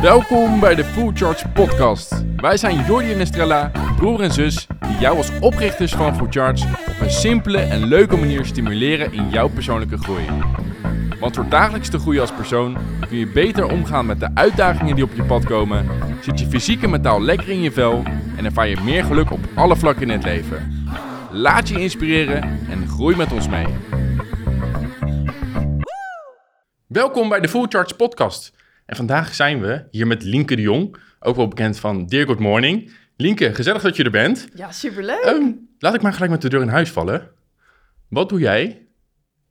Welkom bij de Full Charge Podcast. Wij zijn Jordi en Estrella, broer en zus, die jou als oprichters van Full Charge op een simpele en leuke manier stimuleren in jouw persoonlijke groei. Want door dagelijks te groeien als persoon kun je beter omgaan met de uitdagingen die op je pad komen, zit je fysiek en mentaal lekker in je vel en ervaar je meer geluk op alle vlakken in het leven. Laat je inspireren en groei met ons mee. Welkom bij de Full Charge Podcast. En vandaag zijn we hier met Linke de Jong, ook wel bekend van Dear Good Morning. Linke, gezellig dat je er bent. Ja, superleuk. Ehm, laat ik maar gelijk met de deur in huis vallen. Wat doe jij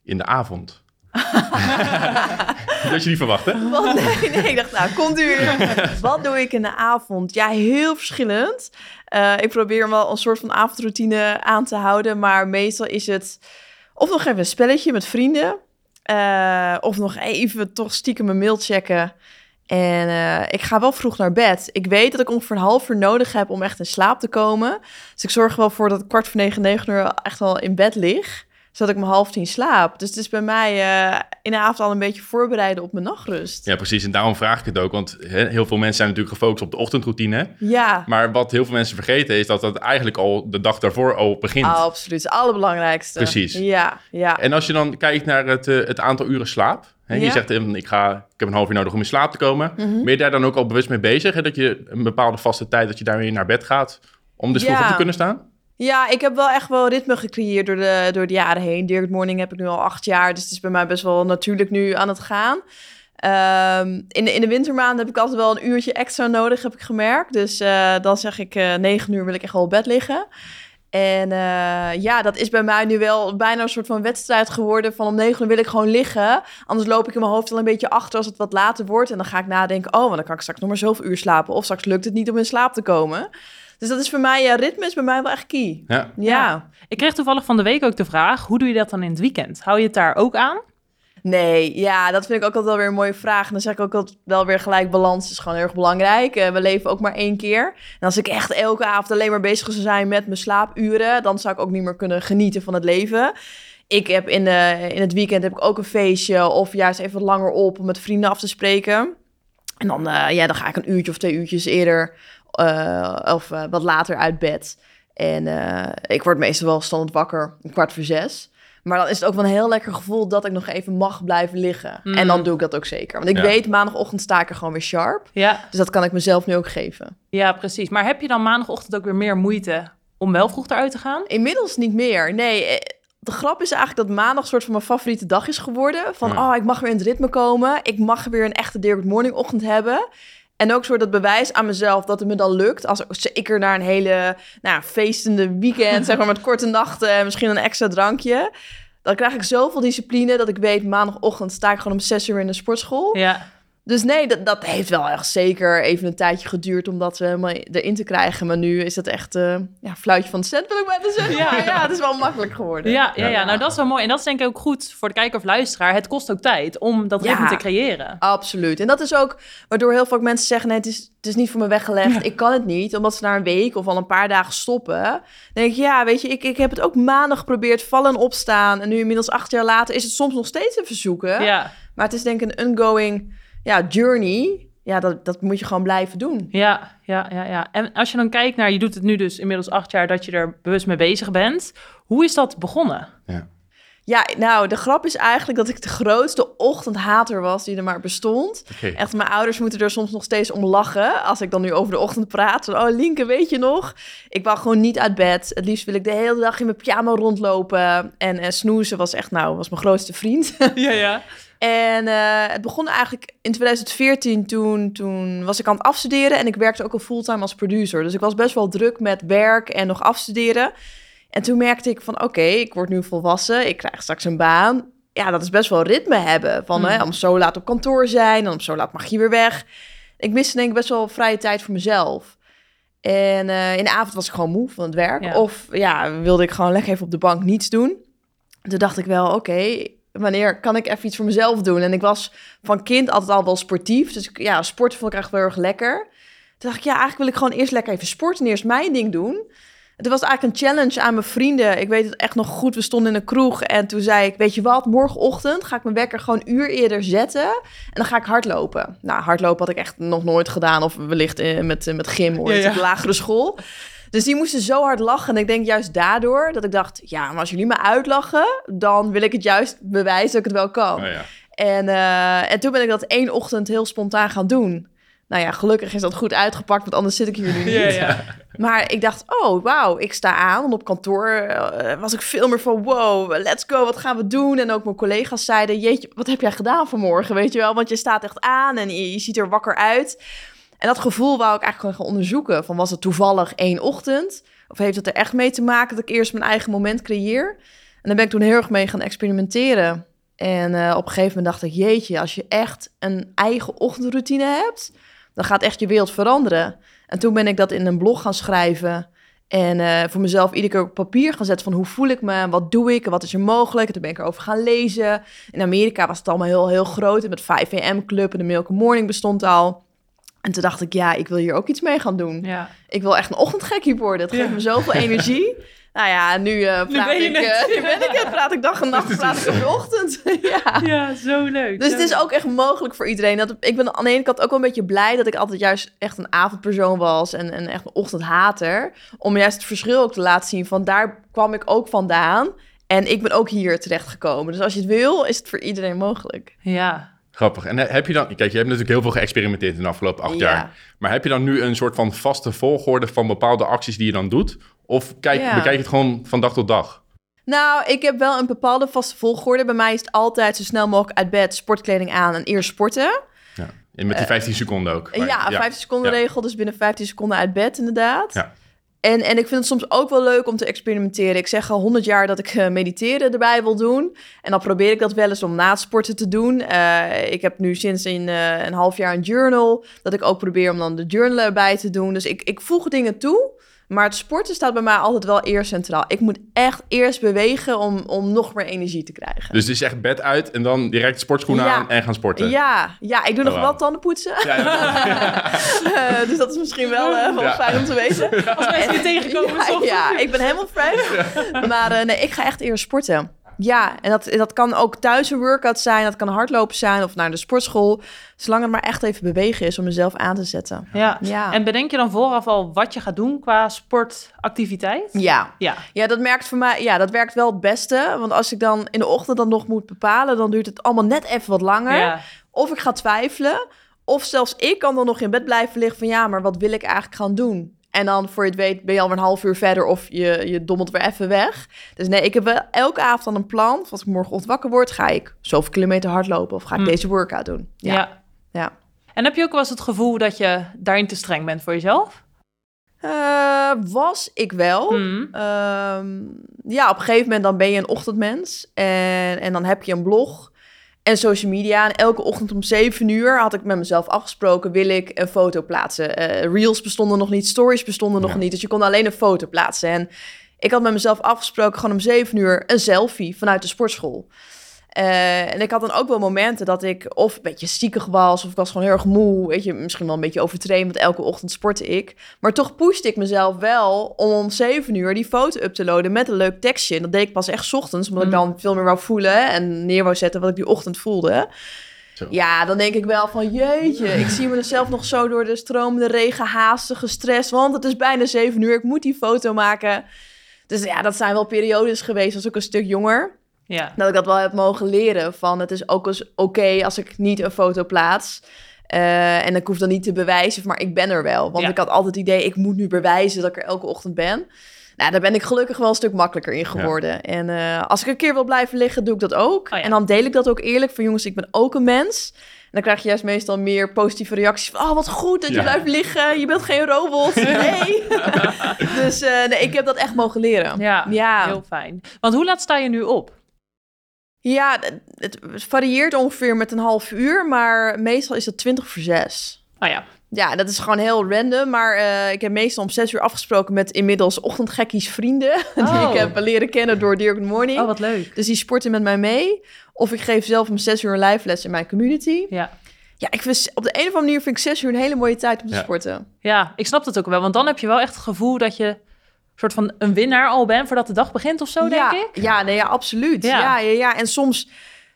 in de avond? dat je niet verwacht, hè? Wat, nee, nee, ik dacht, nou, komt u weer. Wat doe ik in de avond? Ja, heel verschillend. Eh, ik probeer wel een soort van avondroutine aan te houden, maar meestal is het of nog even een spelletje met vrienden, eh, of nog even toch stiekem mijn mail checken. En eh, ik ga wel vroeg naar bed. Ik weet dat ik ongeveer een half uur nodig heb om echt in slaap te komen. Dus ik zorg wel voor dat ik kwart voor negen, negen uur echt wel in bed lig zodat ik om half tien slaap. Dus het is bij mij uh, in de avond al een beetje voorbereiden op mijn nachtrust. Ja, precies. En daarom vraag ik het ook. Want heel veel mensen zijn natuurlijk gefocust op de ochtendroutine. Ja. Maar wat heel veel mensen vergeten is dat dat eigenlijk al de dag daarvoor al begint. Oh, absoluut. Het allerbelangrijkste. Precies. Ja, ja. En als je dan kijkt naar het, uh, het aantal uren slaap. Hè, ja. Je zegt, ik, ga, ik heb een half uur nodig om in slaap te komen. Mm -hmm. Ben je daar dan ook al bewust mee bezig? Hè? Dat je een bepaalde vaste tijd, dat je daarmee naar bed gaat. Om dus ja. vroeger te kunnen staan? Ja, ik heb wel echt wel ritme gecreëerd door de, door de jaren heen. Direct Morning heb ik nu al acht jaar, dus het is bij mij best wel natuurlijk nu aan het gaan. Um, in, de, in de wintermaanden heb ik altijd wel een uurtje extra nodig, heb ik gemerkt. Dus uh, dan zeg ik uh, negen uur wil ik echt wel op bed liggen. En uh, ja, dat is bij mij nu wel bijna een soort van wedstrijd geworden. Van om negen uur wil ik gewoon liggen. Anders loop ik in mijn hoofd al een beetje achter als het wat later wordt. En dan ga ik nadenken, oh, maar dan kan ik straks nog maar zoveel uur slapen. Of straks lukt het niet om in slaap te komen. Dus dat is voor mij, ja, ritme is bij mij wel echt key. Ja. ja. ja. Ik kreeg toevallig van de week ook de vraag, hoe doe je dat dan in het weekend? Hou je het daar ook aan? Nee, ja, dat vind ik ook altijd wel weer een mooie vraag. En dan zeg ik ook altijd wel weer gelijk, balans is gewoon heel erg belangrijk. Uh, we leven ook maar één keer. En als ik echt elke avond alleen maar bezig zou zijn met mijn slaapuren... dan zou ik ook niet meer kunnen genieten van het leven. Ik heb in, de, in het weekend heb ik ook een feestje... of juist even langer op om met vrienden af te spreken. En dan, uh, ja, dan ga ik een uurtje of twee uurtjes eerder... Uh, of uh, wat later uit bed. En uh, ik word meestal wel standaard wakker, een kwart voor zes. Maar dan is het ook wel een heel lekker gevoel dat ik nog even mag blijven liggen. Mm. En dan doe ik dat ook zeker. Want ik ja. weet, maandagochtend sta ik er gewoon weer sharp. Ja. Dus dat kan ik mezelf nu ook geven. Ja, precies. Maar heb je dan maandagochtend ook weer meer moeite om wel vroeg eruit te gaan? Inmiddels niet meer. Nee, de grap is eigenlijk dat maandag een soort van mijn favoriete dag is geworden. Van, ja. oh, ik mag weer in het ritme komen. Ik mag weer een echte Dear Good Morning ochtend hebben. En ook soort dat bewijs aan mezelf dat het me dan lukt. Als ik er naar een hele nou, feestende weekend, zeg maar met korte nachten en misschien een extra drankje. Dan krijg ik zoveel discipline dat ik weet maandagochtend sta ik gewoon om zes uur in de sportschool. Ja. Dus nee, dat, dat heeft wel echt zeker even een tijdje geduurd om dat helemaal erin te krijgen. Maar nu is dat echt uh, ja, fluitje van de cent, wil ik bijna zeggen. Ja, ja, het is wel makkelijk geworden. Ja, ja, ja, nou dat is wel mooi. En dat is denk ik ook goed voor de kijker of luisteraar. Het kost ook tijd om dat ritme ja, te creëren. Absoluut. En dat is ook waardoor heel veel mensen zeggen, nee, het is, het is niet voor me weggelegd. Ja. Ik kan het niet, omdat ze na een week of al een paar dagen stoppen. Dan denk ik, ja, weet je, ik, ik heb het ook maanden geprobeerd, vallen en opstaan. En nu inmiddels acht jaar later is het soms nog steeds een verzoeken. Ja. Maar het is denk ik een ongoing ja, journey, ja, dat, dat moet je gewoon blijven doen. Ja, ja, ja, ja. En als je dan kijkt naar, je doet het nu dus inmiddels acht jaar dat je er bewust mee bezig bent. Hoe is dat begonnen? Ja. Ja, nou, de grap is eigenlijk dat ik de grootste ochtendhater was die er maar bestond. Okay. Echt, mijn ouders moeten er soms nog steeds om lachen als ik dan nu over de ochtend praat. oh, Linke, weet je nog? Ik wou gewoon niet uit bed. Het liefst wil ik de hele dag in mijn pyjama rondlopen. En, en snoezen was echt, nou, was mijn grootste vriend. Ja, ja. En uh, het begon eigenlijk in 2014, toen, toen was ik aan het afstuderen en ik werkte ook al fulltime als producer. Dus ik was best wel druk met werk en nog afstuderen. En toen merkte ik van oké, okay, ik word nu volwassen, ik krijg straks een baan. Ja, dat is best wel ritme hebben. Van mm. hè, om zo laat op kantoor zijn, en om zo laat mag je weer weg. Ik miste denk ik best wel vrije tijd voor mezelf. En uh, in de avond was ik gewoon moe van het werk. Ja. Of ja, wilde ik gewoon lekker even op de bank niets doen. Toen dacht ik wel, oké, okay, wanneer kan ik even iets voor mezelf doen? En ik was van kind altijd al wel sportief. Dus ja, sporten vond ik echt wel erg lekker. Toen dacht ik, ja, eigenlijk wil ik gewoon eerst lekker even sporten en eerst mijn ding doen. Het was eigenlijk een challenge aan mijn vrienden. Ik weet het echt nog goed. We stonden in een kroeg en toen zei ik... weet je wat, morgenochtend ga ik mijn wekker gewoon een uur eerder zetten... en dan ga ik hardlopen. Nou, hardlopen had ik echt nog nooit gedaan. Of wellicht eh, met, eh, met gym of Ja, lagere school. Dus die moesten zo hard lachen. En ik denk juist daardoor dat ik dacht... ja, maar als jullie me uitlachen... dan wil ik het juist bewijzen dat ik het wel kan. Oh, ja. En, eh, en toen ben ik dat één ochtend heel spontaan gaan doen. Nou ja, gelukkig is dat goed uitgepakt, want anders zit ik hier nu niet. Ja, ja. Maar ik dacht, oh wauw, ik sta aan. Want op kantoor eh, was ik veel meer van, wow, let's go, wat gaan we doen? En ook mijn collega's zeiden, jeetje, wat heb jij gedaan vanmorgen, weet je wel? Want je staat echt aan en je, je ziet er wakker uit. En dat gevoel wou ik eigenlijk gewoon gaan onderzoeken. Van was het toevallig één ochtend? Of heeft het er echt mee te maken dat ik eerst mijn eigen moment creëer? En daar ben ik toen heel erg mee gaan experimenteren. En eh, op een gegeven moment dacht ik, jeetje, als je echt een eigen ochtendroutine hebt, dan gaat echt je wereld veranderen. En toen ben ik dat in een blog gaan schrijven. En eh, voor mezelf iedere keer op papier gaan zetten van hoe voel ik me, wat doe ik, wat is er mogelijk. En toen ben ik erover gaan lezen. In Amerika was het allemaal heel, heel groot. En met 5 am Club en de Milk Morning bestond al. En toen dacht ik, ja, ik wil hier ook iets mee gaan doen. Ja. Ik wil echt een ochtendgekkie worden. Het geeft Ja. me zoveel energie. Nou ja, nu, eh praat ben je ik, het. eh, nu ben ik het. Praat ik dag en nacht, praat ik op de ochtend. ja. ja, zo leuk. Dus zo het is leuk. ook echt mogelijk voor iedereen. Dat, ik ben aan de ene kant ook wel een beetje blij dat ik altijd juist echt een avondpersoon was en, en echt een ochtendhater. Om juist het verschil ook te laten zien van daar kwam ik ook vandaan. En ik ben ook hier terechtgekomen. Dus als je het wil, is het voor iedereen mogelijk. Ja. Grappig. En eh, heb je dan... Kijk, je hebt natuurlijk heel veel geëxperimenteerd in de afgelopen acht Ja. jaar. Maar heb je dan nu een soort van vaste volgorde van bepaalde acties die je dan doet? Of kijk, Ja. bekijk je het gewoon van dag tot dag? Nou, ik heb wel een bepaalde vaste volgorde. Bij mij is het altijd zo snel mogelijk uit bed, sportkleding aan en eerst sporten. Ja. En met die 15 seconden ook. Eh, ja, 15 seconden regel, dus binnen 15 seconden uit bed inderdaad. Ja. En, en ik vind het soms ook wel leuk om te experimenteren. Ik zeg al 100 jaar dat ik eh, mediteren erbij wil doen. En dan probeer ik dat wel eens om na het sporten te doen. Eh, ik heb nu sinds een, eh, een half jaar een journal. Dat ik ook probeer om dan de journal erbij te doen. Dus ik, ik voeg dingen toe. Maar het sporten staat bij mij altijd wel eerst centraal. Ik moet echt eerst bewegen om, om nog meer energie te krijgen. Dus het is echt bed uit en dan direct sportschoenen Ja. aan en gaan sporten. Ja, ja, ik doe nog Oh, wel tanden poetsen. Ja, ja. Eh, dus dat is misschien wel, wel Ja. fijn om te weten. Als mensen je tegenkomen, Ja, ik ben helemaal fresh. Maar eh, nee, ik ga echt eerst sporten. Ja, en dat, dat kan ook thuis een workout zijn. Dat kan hardlopen zijn of naar de sportschool. Zolang het maar echt even bewegen is om mezelf aan te zetten. Ja. Ja. En bedenk je dan vooraf al wat je gaat doen qua sportactiviteit? Ja. Ja. Ja, dat werkt voor mij. Ja, dat werkt wel het beste. Want als ik dan in de ochtend dan nog moet bepalen, dan duurt het allemaal net even wat langer. Ja. Of ik ga twijfelen. Of zelfs ik kan dan nog in bed blijven liggen van ja, maar wat wil ik eigenlijk gaan doen? En dan voor je het weet ben je alweer een half uur verder of je, je dommelt weer even weg. Dus nee, ik heb wel elke avond dan een plan. Als ik morgenochtend wakker word, ga ik zoveel kilometer hardlopen of ga ik Hm. deze workout doen. Ja. Ja. ja. En heb je ook wel eens het gevoel dat je daarin te streng bent voor jezelf? Eh, was ik wel. Hmm. Ehm, ja, op een gegeven moment dan ben je een ochtendmens. En, en dan heb je een blog en social media. En elke ochtend om 7 uur had ik met mezelf afgesproken... wil ik een foto plaatsen. Eh, reels bestonden nog niet, stories bestonden nog niet. Dus je kon alleen een foto plaatsen. En ik had met mezelf afgesproken gewoon om 7 uur... een selfie vanuit de sportschool. Eh, en ik had dan ook wel momenten dat ik of een beetje ziekig was... of ik was gewoon heel erg moe. Weet je, misschien wel een beetje overtraind... want elke ochtend sportte ik. Maar toch pushte ik mezelf wel om om 7 uur die foto up te loaden met een leuk tekstje. En dat deed ik pas echt 's ochtends, omdat ik Mm. dan veel meer wou voelen en neer wou zetten wat ik die ochtend voelde. Zo. Ja, dan denk ik wel van jeetje, ik zie mezelf nog zo door de stromende regen haastig gestrest, want het is bijna 7 uur, ik moet die foto maken. Dus ja, dat zijn wel periodes geweest, als ook een stuk jonger, Ja. dat ik dat wel heb mogen leren. Van het is ook eens oké als ik niet een foto plaats. Eh, en ik hoef dan niet te bewijzen, maar ik ben er wel. Want Ja. ik had altijd het idee, ik moet nu bewijzen dat ik er elke ochtend ben. Nou, daar ben ik gelukkig wel een stuk makkelijker in geworden. En eh, als ik een keer wil blijven liggen, doe ik dat ook. Oh ja. En dan deel ik dat ook eerlijk van jongens, ik ben ook een mens. En dan krijg je juist meestal meer positieve reacties van... oh, wat goed dat je blijft liggen. Je bent geen robot. Nee. dus eh, nee, ik heb dat echt mogen leren. Ja, ja. heel fijn. Want hoe laat sta je nu op? Ja, het varieert ongeveer met een half uur, maar meestal is het 20 voor 6. Oh ja. Ja, dat is gewoon heel random, maar eh, ik heb meestal om 6 uur afgesproken met inmiddels ochtendgekkies vrienden. Die Oh. ik heb leren kennen door Dear Good Morning. Oh, wat leuk. Dus die sporten met mij mee. Of ik geef zelf om 6 uur een live les in mijn community. Ja. Ja, ik vind, op de een of andere manier vind ik 6 uur een hele mooie tijd om te Ja. sporten. ja, ik snap dat ook wel. Want dan heb je wel echt het gevoel dat je soort van een winnaar al ben voordat de dag begint of zo, ja, denk ik. Ja, nee, ja, absoluut. Ja. Ja. Ja, ja, En soms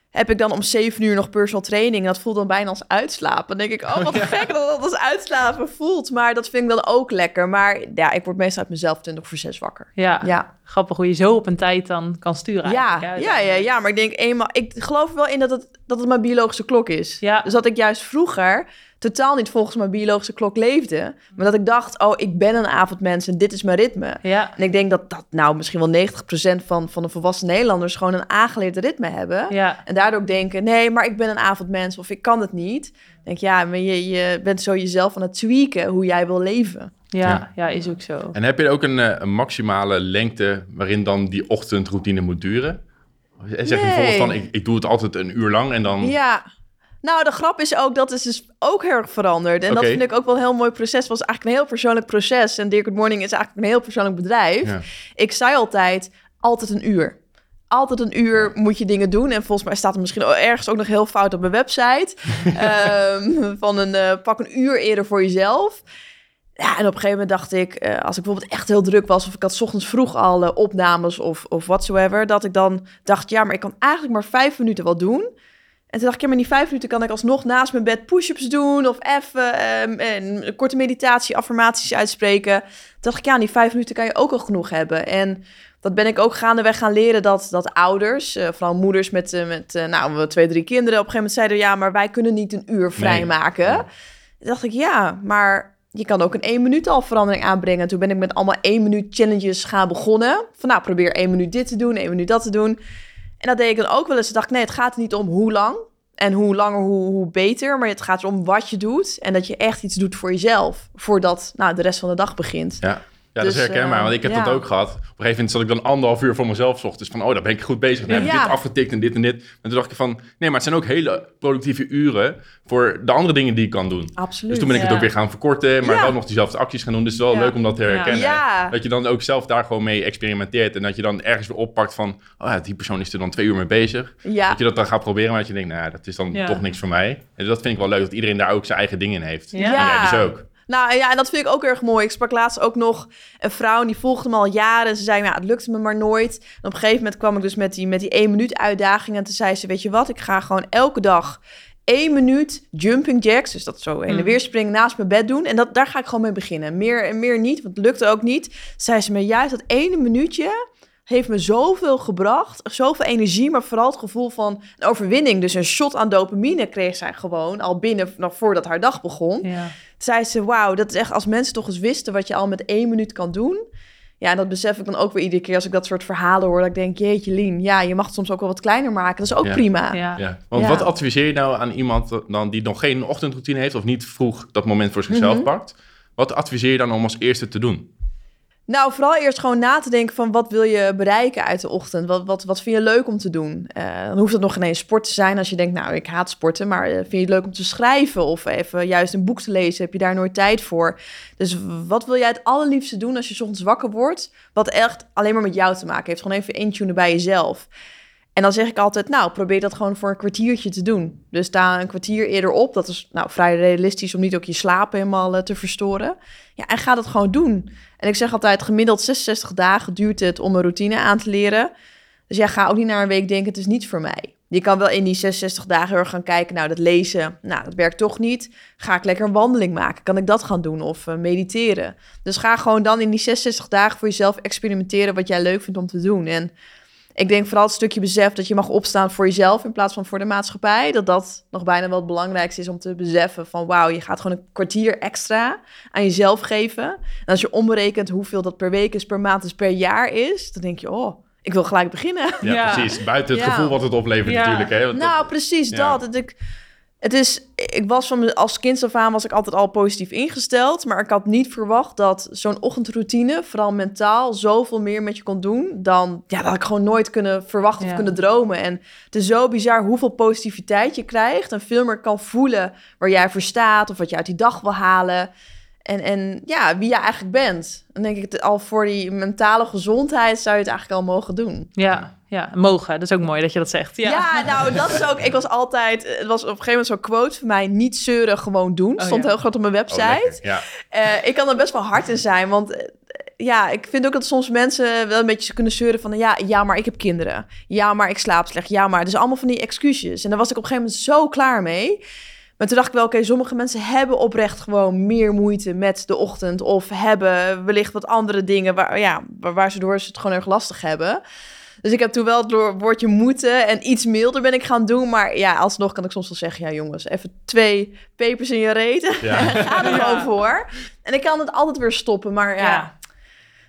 heb ik dan om zeven uur nog personal training. En dat voelt dan bijna als uitslapen. Dan denk ik, oh, wat gek dat dat als uitslapen voelt. Maar dat vind ik dan ook lekker. Maar ja, ik word meestal uit mezelf 20 voor zes wakker. Ja, Ja, grappig hoe je zo op een tijd dan kan sturen. ja, ja, ja, ja. Maar ik denk eenmaal... Ik geloof wel in dat het, dat het mijn biologische klok is. Ja. Dus dat ik juist vroeger totaal niet volgens mijn biologische klok leefde. Maar dat ik dacht, oh, ik ben een avondmens en dit is mijn ritme. Ja, En ik denk dat dat nou misschien wel 90% van, van de volwassen Nederlanders gewoon een aangeleerd ritme hebben. ja. En daardoor denken, nee, maar ik ben een avondmens of ik kan het niet. Ik denk, ja, maar je, je bent zo jezelf aan het tweaken hoe jij wil leven. Ja, Ja. ja, is ook zo. En heb je ook een, eh, een maximale lengte waarin dan die ochtendroutine moet duren? Zeg je Nee. bijvoorbeeld van, ik, ik doe het altijd een uur lang en dan... Ja. Nou, de grap is ook, dat is dus ook heel erg veranderd. En dat vind ik ook wel een heel mooi proces. Het was eigenlijk een heel persoonlijk proces. En Dear Good Morning is eigenlijk een heel persoonlijk bedrijf. Ja. Ik zei altijd, altijd een uur. Altijd een uur moet je dingen doen. En volgens mij staat er misschien ergens ook nog heel fout op mijn website. Ehm, van een, eh, pak een uur eerder voor jezelf. Ja, en op een gegeven moment dacht ik, eh, als ik bijvoorbeeld echt heel druk was... of ik had 's ochtends vroeg al eh, opnames of, of whatsoever... dat ik dan dacht, ja, maar ik kan eigenlijk maar vijf minuten wat doen... En toen dacht ik, ja, maar in die vijf minuten kan ik alsnog naast mijn bed push-ups doen... of even ehm, een korte meditatie, affirmaties uitspreken. Toen dacht ik, ja, in die vijf minuten kan je ook al genoeg hebben. En dat ben ik ook gaandeweg gaan leren dat, dat ouders, eh, vooral moeders met, met eh, nou, twee, drie kinderen... op een gegeven moment zeiden, ja, maar wij kunnen niet een uur vrijmaken. Ja. Toen dacht ik, ja, maar je kan ook in één minuut al verandering aanbrengen. Toen ben ik met allemaal één minuut challenges gaan begonnen. Van nou, probeer één minuut dit te doen, één minuut dat te doen. En dat deed ik dan ook wel eens. Toen dacht ik, nee, het gaat niet om hoe lang. En hoe langer, hoe, hoe beter. Maar het gaat erom wat je doet. En dat je echt iets doet voor jezelf. Voordat nou, de rest van de dag begint. Ja, ja Dus, dat is herkenbaar, eh, want ik heb ja. dat ook gehad. Op een gegeven moment zat ik dan anderhalf uur voor mezelf ochtends van, oh, daar ben ik goed bezig. Dan heb ik Ja. dit afgetikt en dit en dit. En toen dacht ik van, nee, maar het zijn ook hele productieve uren voor de andere dingen die ik kan doen. Absoluut. Dus toen ben ik het ook weer gaan verkorten, maar wel nog diezelfde acties gaan doen. Dus het is wel leuk om dat te herkennen. Dat je dan ook zelf daar gewoon mee experimenteert. En dat je dan ergens weer oppakt van, oh ja, die persoon is er dan twee uur mee bezig. Dat je dat dan gaat proberen, maar dat je denkt, nou, ja, dat is dan toch niks voor mij. En dat vind ik wel leuk, dat iedereen daar ook zijn eigen dingen in heeft. Ja. En jij dus ook. Nou ja, en dat vind ik ook erg mooi. Ik sprak laatst ook nog een vrouw en die volgde me al jaren. En ze zei, ja, het lukte me maar nooit. En op een gegeven moment kwam ik dus met die, met die één minuut uitdaging. En toen zei ze, weet je wat, ik ga gewoon elke dag één minuut jumping jacks. Dus dat zo heen en Mhm. weer springen naast mijn bed doen. En dat, daar ga ik gewoon mee beginnen. Meer en meer niet, want het lukte ook niet. Zei ze me, juist dat ene minuutje heeft me zoveel gebracht. Zoveel energie, maar vooral het gevoel van een overwinning. Dus een shot aan dopamine kreeg zij gewoon al binnen, nog voordat haar dag begon Ja. Zei ze, wauw, dat is echt als mensen toch eens wisten wat je al met één minuut kan doen. Ja, en dat besef ik dan ook weer iedere keer als ik dat soort verhalen hoor. Dat ik denk, jeetje Lien, ja, je mag het soms ook wel wat kleiner maken. Dat is ook Ja. prima. Ja. Ja, want Ja. wat adviseer je nou aan iemand dan die nog geen ochtendroutine heeft of niet vroeg dat moment voor zichzelf Mhm. pakt? Wat adviseer je dan om als eerste te doen? Nou, vooral eerst gewoon na te denken van wat wil je bereiken uit de ochtend? Wat, wat, wat vind je leuk om te doen? Eh, dan hoeft het nog geen eens sport te zijn als je denkt, nou, ik haat sporten. Maar eh, vind je het leuk om te schrijven of even juist een boek te lezen? Heb je daar nooit tijd voor? Dus wat wil jij het allerliefste doen als je ochtends wakker wordt? Wat echt alleen maar met jou te maken heeft. Gewoon even intunen bij jezelf. En dan zeg ik altijd, nou, probeer dat gewoon voor een kwartiertje te doen. Dus sta een kwartier eerder op. Dat is nou vrij realistisch om niet ook je slaap helemaal eh, te verstoren. Ja, en ga dat gewoon doen. En ik zeg altijd, gemiddeld 66 dagen duurt het om een routine aan te leren. Dus ja, ga ook niet na een week denken, het is niet voor mij. Je kan wel in die 66 dagen heel erg gaan kijken, nou, dat lezen, nou, dat werkt toch niet. Ga ik lekker een wandeling maken? Kan ik dat gaan doen? Of eh, mediteren? Dus ga gewoon dan in die 66 dagen voor jezelf experimenteren wat jij leuk vindt om te doen. En ik denk vooral het stukje besef dat je mag opstaan voor jezelf in plaats van voor de maatschappij. Dat dat nog bijna wel het belangrijkste is om te beseffen van wauw, je gaat gewoon een kwartier extra aan jezelf geven. En als je omrekent hoeveel dat per week is, per maand is, per jaar is, dan denk je, oh, ik wil gelijk beginnen. Ja, Ja. precies. Buiten het Ja. gevoel wat het oplevert Ja. natuurlijk. Hè? Want dat- Nou, precies ja. dat. Het, ik, het is, ik was van me- als kind af aan was ik altijd al positief ingesteld, maar ik had niet verwacht dat zo'n ochtendroutine, vooral mentaal, zoveel meer met je kon doen dan ja, dat had ik gewoon nooit kunnen verwachten Ja. of kunnen dromen. En het is zo bizar hoeveel positiviteit je krijgt en veel meer kan voelen waar jij voor staat of wat je uit die dag wil halen. En, en ja, wie je eigenlijk bent. Dan denk ik, al voor die mentale gezondheid zou je het eigenlijk al mogen doen. Ja, ja, mogen. Dat is ook mooi dat je dat zegt. Ja, Ja, nou, dat is ook. Ik was altijd. Het was op een gegeven moment zo'n quote van mij: niet zeuren, gewoon doen. Oh, Stond ja. heel groot op mijn Oh, website. ja. Eh, ik kan er best wel hard in zijn, want eh, ja, ik vind ook dat soms mensen wel een beetje kunnen zeuren van... Ja, ja, maar ik heb kinderen. Ja, maar ik slaap slecht. Ja, maar... Dus allemaal van die excuses. En daar was ik op een gegeven moment zo klaar mee. Maar toen dacht ik wel, oké, sommige mensen hebben oprecht gewoon meer moeite met de ochtend. Of hebben wellicht wat andere dingen waar, ja, waar, waar ze door ze het gewoon erg lastig hebben. Dus ik heb toen wel het woordje moeten en iets milder ben ik gaan doen. Maar ja, alsnog kan ik soms wel zeggen, ja jongens, even twee pepers in je reet. Ja. Ga er Ja. gewoon voor. En ik kan het altijd weer stoppen, maar ja... Ja.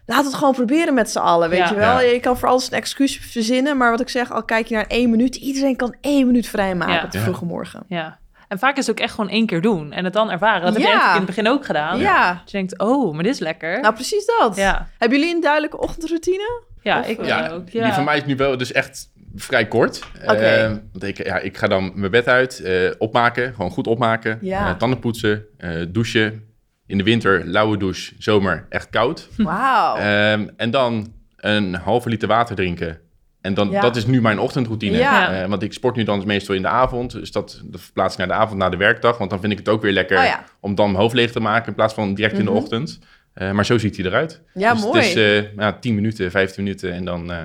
Laat het gewoon proberen met z'n allen, weet Ja. je wel. Ja. Je kan voor alles een excuus verzinnen. Maar wat ik zeg, al kijk je naar één minuut... iedereen kan één minuut vrijmaken Ja. op de Ja. vroege morgen. Ja. En vaak is het ook echt gewoon één keer doen en het dan ervaren. Dat heb Ja. natuurlijk in het begin ook gedaan. Ja, Dat je denkt, oh, maar dit is lekker. nou precies dat. ja. Hebben jullie een duidelijke ochtendroutine? ja, Of, ik eh, Ja, ook. Ja. die van mij is nu wel dus echt vrij kort. Oké. Eh, want ik, ja, ik ga dan mijn bed uit, eh, opmaken, gewoon goed opmaken. Ja. Tanden poetsen, eh, douchen. In de winter lauwe douche, zomer echt koud. Wauw. Ehm, en dan een halve liter water drinken. En dan, Ja. dat is nu mijn ochtendroutine. Ja. Eh, want ik sport nu dan meestal in de avond. Dus dat, dat verplaats ik naar de avond, naar de werkdag. Want dan vind ik het ook weer lekker Oh ja. om dan mijn hoofd leeg te maken... in plaats van direct in de Mhm. ochtend. Eh, maar zo ziet hij eruit. ja, dus mooi. het is eh ja, 10 minuten, 15 minuten... en dan eh,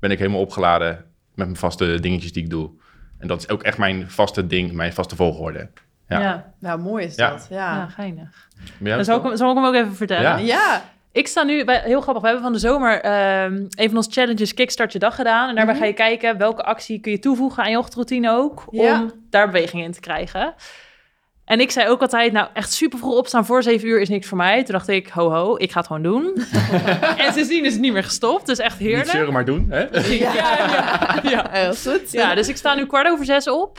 ben ik helemaal opgeladen met mijn vaste dingetjes die ik doe. En dat is ook echt mijn vaste ding, mijn vaste volgorde. ja. Nou, mooi is Ja. dat. Ja, Ja. geinig. Zal zo? ik, hem- zal ik hem ook even vertellen. Ja. Ik sta nu, bij, heel grappig, we hebben van de zomer ehm, een van onze challenges Kickstart je dag gedaan. En daarbij Mhm. ga je kijken welke actie kun je toevoegen aan je ochtendroutine ook, Ja. om daar beweging in te krijgen. En ik zei ook altijd, nou echt super vroeg opstaan voor zeven uur is niks voor mij. Toen dacht ik, ho ho, ik ga het gewoon doen. en sindsdien is het niet meer gestopt, dus echt Niet heerlijk. zeuren, maar doen. Hè? Ja, ja, ja. Heel goed. Ja, dus ik sta nu kwart over zes op.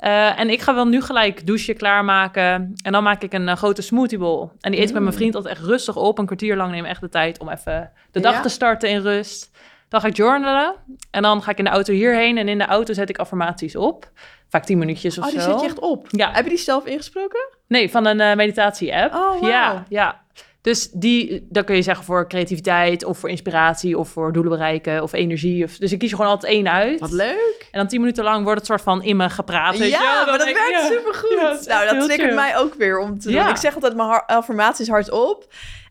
Eh, en ik ga wel nu gelijk douchen, klaarmaken. En dan maak ik een eh, grote smoothie bowl. En die eet ik met mijn vriend altijd echt rustig op. Een kwartier lang neem ik echt de tijd om even de dag Ja. te starten in rust. Dan ga ik journalen. En dan ga ik in de auto hierheen. En in de auto zet ik affirmaties op. Vaak tien minuutjes of Oh, die zo. zet je echt op. Ja. Heb je die zelf ingesproken? Nee, van een eh, meditatie-app. Oh. Ja, ja. Dus die, dat kun je zeggen voor creativiteit of voor inspiratie of voor doelen bereiken of energie. Of, dus ik kies er gewoon altijd één uit. Wat leuk. En dan tien minuten lang wordt het soort van in me gepraat. Ja, Dan maar dat ik, werkt ja. supergoed. Ja, nou, dat triggert mij ook weer om te Ja. doen. Ik zeg altijd mijn affirmaties hardop.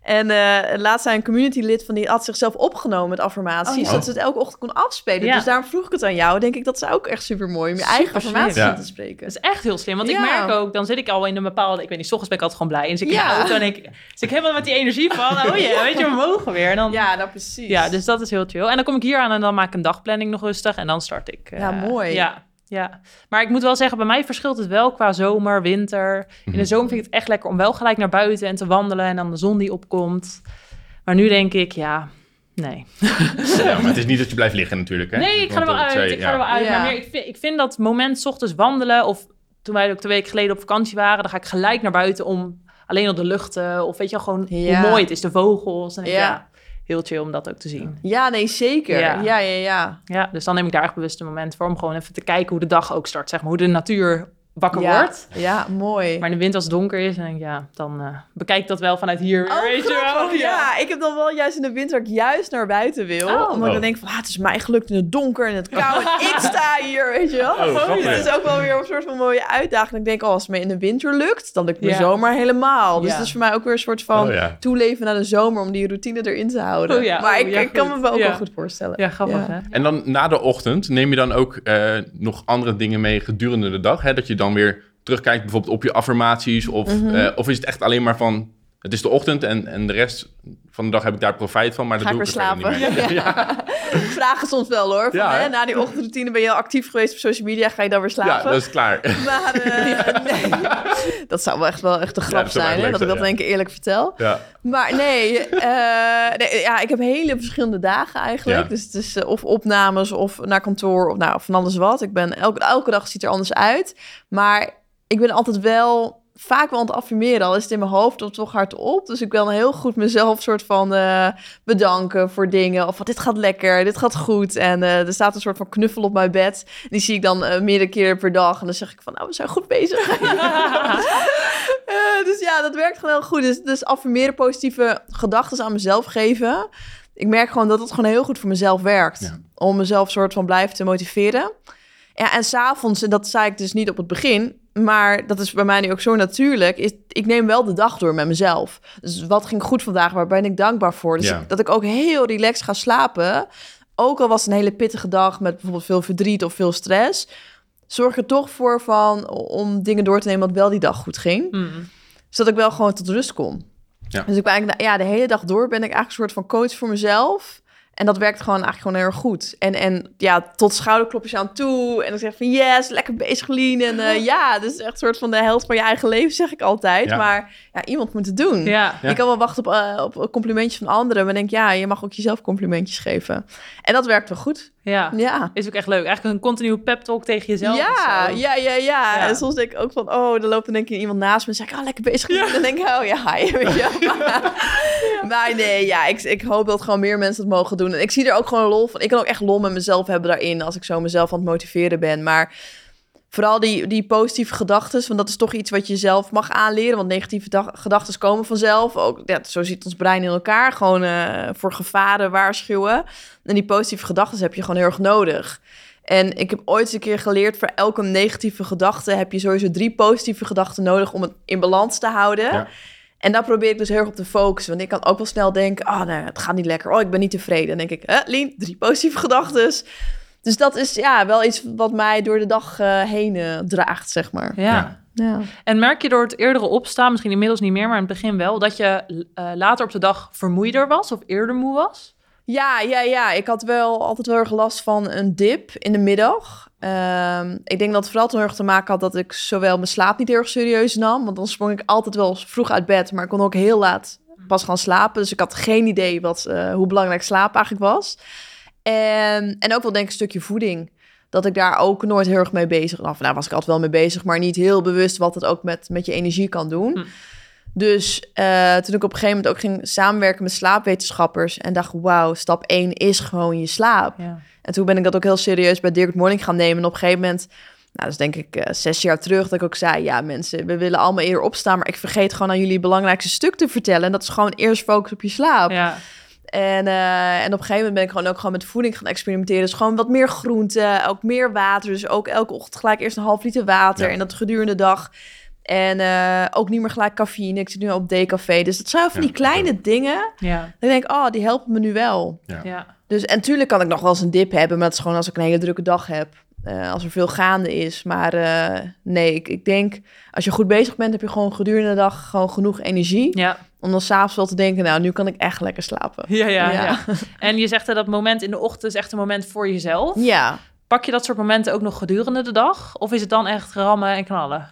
En eh laatst zei een community lid van die had zichzelf opgenomen met affirmaties. Oh, ja. Zodat ze het elke ochtend kon afspelen. Ja. Dus daarom vroeg ik het aan jou. Denk ik dat is ook echt super mooi om je eigen Super affirmaties Ja. te spreken. Dat is echt heel slim. Want ik Ja. merk ook, dan zit ik al in een bepaalde... Ik weet niet, s ochtends ben ik altijd gewoon blij. En zit ik in Ja. de auto en ik... Zit ik helemaal met die energie van... Oh ja, weet je, we mogen weer. En dan, ja. Ja, nou precies. dus dat is heel chill. En dan kom ik hier aan en dan maak ik een dagplanning nog rustig. En dan start ik. eh, Ja, mooi. Ja, ja. Maar ik moet wel zeggen, bij mij verschilt het wel qua zomer, winter. In de zomer vind ik het echt lekker om wel gelijk naar buiten en te wandelen. En dan de zon die opkomt. Maar nu denk ik, ja, nee. Ja, maar het is niet dat je blijft liggen natuurlijk. Hè? Nee, ik ga er wel uit. zei- Ik ga er wel uit. Ja. Maar meer, ik, vind, ik vind dat moment 's ochtends wandelen... of toen wij ook twee weken geleden op vakantie waren... dan ga ik gelijk naar buiten om alleen op de lucht... te- of weet je wel, gewoon Ja. hoe mooi het is, de vogels. En ik, Ja. Heel chill om dat ook te zien. Ja, nee, zeker. Ja. Ja, ja, ja. Ja, dus dan neem ik daar echt bewust een moment voor... om gewoon even te kijken hoe de dag ook start. Zeg maar, hoe de natuur wakker ja. wordt. Ja, mooi. Maar in de winter als het donker is... dan denk ik, ja, dan eh, bekijk ik dat wel vanuit hier. Oh, weet je wel. grappig. Ja, ik heb dan wel juist in de winter ik juist naar buiten wil. Oh. omdat ik Oh. dan denk van, ah, het is mij gelukt in het donker en het koud. en ik sta hier, weet je wel. Oh, grappig. Dus het is ook wel weer een soort van mooie uitdaging. Ik denk, oh, als het me in de winter lukt, dan lukt me Ja. zomer helemaal. Dus Ja. het is voor mij ook weer een soort van Oh, ja. toeleven naar de zomer om die routine erin te houden. Oh ja, maar oh ik, ja, ik kan me wel ook Ja. wel goed voorstellen. Ja, grappig Ja. hè? En dan na de ochtend neem je dan ook eh, nog andere dingen mee gedurende de dag? Hè? Dat je dan weer terugkijkt bijvoorbeeld op je affirmaties? Of, Mhm. eh, of is het echt alleen maar van, het is de ochtend en, en de rest van de dag heb ik daar profijt van, maar dat Ga doe ik slapen? niet meer. Ja, Vragen soms wel hoor. Van, Ja, hè, na die ochtendroutine ben je al actief geweest op social media. Ga je dan weer ja, slapen? dat is klaar. Maar eh, nee, dat zou wel echt wel echt een grap zijn, hè, dat ik dat in één keer eerlijk vertel. Ja. Maar nee, eh, nee, ja, ik heb hele verschillende dagen eigenlijk. Ja. Dus het is eh, of opnames of naar kantoor of nou, van alles wat. Ik ben elke, elke dag ziet er anders uit. Maar ik ben altijd wel vaak wel aan het affirmeren. Al is het in mijn hoofd of toch hardop. Dus ik wil heel goed mezelf soort van eh, bedanken voor dingen. Of van, dit gaat lekker, dit gaat goed. En eh, er staat een soort van knuffel op mijn bed. Die zie ik dan eh, meerdere keren per dag. En dan zeg ik van, nou, we zijn goed bezig. Dus ja, dat werkt gewoon heel goed. Dus, dus affirmeren, positieve gedachten aan mezelf geven. Ik merk gewoon dat het gewoon heel goed voor mezelf werkt. Ja. Om mezelf soort van blijven te motiveren. Ja, en s'avonds, en dat zei ik dus niet op het begin... maar dat is bij mij nu ook zo natuurlijk. Is, ik neem wel de dag door met mezelf. Dus wat ging goed vandaag? Waar ben ik dankbaar voor? Dus Ja. ik- dat ik ook heel relaxed ga slapen. Ook al was het een hele pittige dag met bijvoorbeeld veel verdriet of veel stress. Zorg er toch voor van om dingen door te nemen wat wel die dag goed ging. Mm. Zodat ik wel gewoon tot rust kom. Ja. Dus ik ben eigenlijk, ja, de hele dag door ben ik eigenlijk een soort van coach voor mezelf. En dat werkt gewoon eigenlijk gewoon heel erg goed. En, en ja, tot schouderklopjes aan toe. En dan zeg ik van yes, lekker bezig Lien. En eh, ja, dus echt een soort van de held van je eigen leven, zeg ik altijd. Ja. Maar ja, iemand moet het doen. Ja. Ja. Je kan wel wachten op, eh, op complimentjes van anderen. Maar denk ja, je mag ook jezelf complimentjes geven. En dat werkt wel goed. Ja. Ja. Is ook echt leuk. Eigenlijk een continue pep talk tegen jezelf. Ja, ja, ja, ja, Ja. En soms denk ik ook van, oh, dan loopt er denk ik iemand naast me en zeg ik, oh, lekker bezig. En dan denk ik, oh ja, hi, weet je. maar nee, ja, ik, ik hoop dat gewoon meer mensen het mogen doen. En ik zie er ook gewoon lol van. Ik kan ook echt lol met mezelf hebben daarin, als ik zo mezelf aan het motiveren ben. Maar vooral die, die positieve gedachten, want dat is toch iets wat je zelf mag aanleren. Want negatieve gedachten komen vanzelf. Ook, ja, zo zit ons brein in elkaar. Gewoon eh, voor gevaren waarschuwen. En die positieve gedachten heb je gewoon heel erg nodig. En ik heb ooit eens een keer geleerd... voor elke negatieve gedachte heb je sowieso drie positieve gedachten nodig... om het in balans te houden. Ja. En daar probeer ik dus heel erg op te focussen. Want ik kan ook wel snel denken... oh, nee, het gaat niet lekker. Oh, ik ben niet tevreden. Dan denk ik, eh, Lien, drie positieve gedachten. Dus dat is ja, wel iets wat mij door de dag eh, heen eh, draagt, zeg maar. Ja. Ja. Ja. En merk je door het eerdere opstaan, misschien inmiddels niet meer, maar in het begin wel, dat je eh, later op de dag vermoeider was of eerder moe was? Ja, ja, ja. Ik had wel altijd wel erg last van een dip in de middag. Ehm, ik denk dat het vooral te erg te maken had dat ik zowel mijn slaap niet heel erg serieus nam. Want dan sprong ik altijd wel vroeg uit bed, maar ik kon ook heel laat pas gaan slapen. Dus ik had geen idee wat, eh, hoe belangrijk slaap eigenlijk was. En, en ook wel denk ik een stukje voeding. Dat ik daar ook nooit heel erg mee bezig was. Nou, was ik altijd wel mee bezig, maar niet heel bewust wat het ook met, met je energie kan doen. Hm. Dus eh, toen ik op een gegeven moment ook ging samenwerken met slaapwetenschappers en dacht, wauw, stap 1 is gewoon je slaap. Ja. En toen ben ik dat ook heel serieus bij Dirk Morning gaan nemen. En op een gegeven moment, nou, dat is denk ik eh, zes jaar terug, dat ik ook zei, ja mensen, we willen allemaal eerder opstaan, maar ik vergeet gewoon aan jullie het belangrijkste stuk te vertellen. En dat is gewoon eerst focus op je slaap. Ja. En, eh, en op een gegeven moment ben ik gewoon ook gewoon met voeding gaan experimenteren. Dus gewoon wat meer groente, ook meer water. Dus ook elke ochtend gelijk eerst een half liter water. Ja. En dat gedurende de dag. En eh, ook niet meer gelijk cafeïne. Ik zit nu op decafé. Dus dat zijn van Ja, die kleine dingen. Ja. Ik denk, oh, die helpen me nu wel. Ja. Ja. Dus en tuurlijk kan ik nog wel eens een dip hebben. Maar dat is gewoon als ik een hele drukke dag heb. eh, als er veel gaande is. Maar eh, nee, ik, ik denk, als je goed bezig bent, heb je gewoon gedurende de dag gewoon genoeg energie. Ja. Om dan s'avonds wel te denken, nou, nu kan ik echt lekker slapen. Ja, ja, Ja. ja. En je zegt dat dat moment in de ochtend is echt een moment voor jezelf. Ja. Pak je dat soort momenten ook nog gedurende de dag? Of is het dan echt rammen en knallen?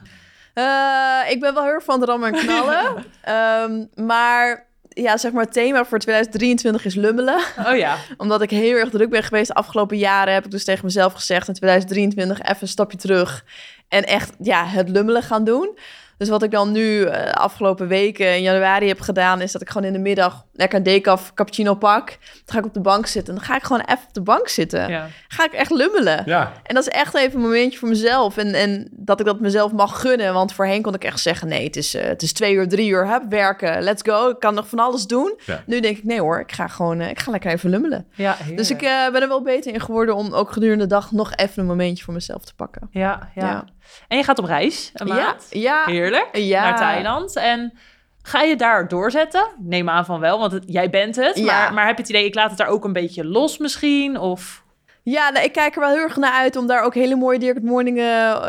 Eh, ik ben wel heel erg van het rammen en knallen. Ehm, maar ja, zeg maar het thema voor 2023 is lummelen. Oh ja. Omdat ik heel erg druk ben geweest de afgelopen jaren... heb ik dus tegen mezelf gezegd in 2023 even een stapje terug... en echt ja, het lummelen gaan doen. Dus wat ik dan nu eh, afgelopen weken in januari heb gedaan... is dat ik gewoon in de middag lekker een decaf cappuccino pak. Dan ga ik op de bank zitten. En dan ga ik gewoon even op de bank zitten. ja. Ga ik echt lummelen. Ja, En dat is echt even een momentje voor mezelf. En, en dat ik dat mezelf mag gunnen. Want voorheen kon ik echt zeggen... nee, het is, eh, het is twee uur, drie uur, hup, werken. Let's go. Ik kan nog van alles doen. Ja. Nu denk ik, nee hoor, ik ga gewoon... eh, ik ga lekker even lummelen. ja Dus ik ben er wel beter in geworden... om ook gedurende de dag nog even een momentje voor mezelf te pakken. ja, ja, Ja. En je gaat op reis een Ja, maand. ja, Heerlijk. Ja. Naar Thailand. En ga je daar doorzetten? Neem aan van wel, want het- jij bent het. Ja. Maar, maar heb je het idee, ik laat het daar ook een beetje los misschien? Of... Ja, nou, ik kijk er wel heel erg naar uit om daar ook hele mooie Dirk het Morning eh,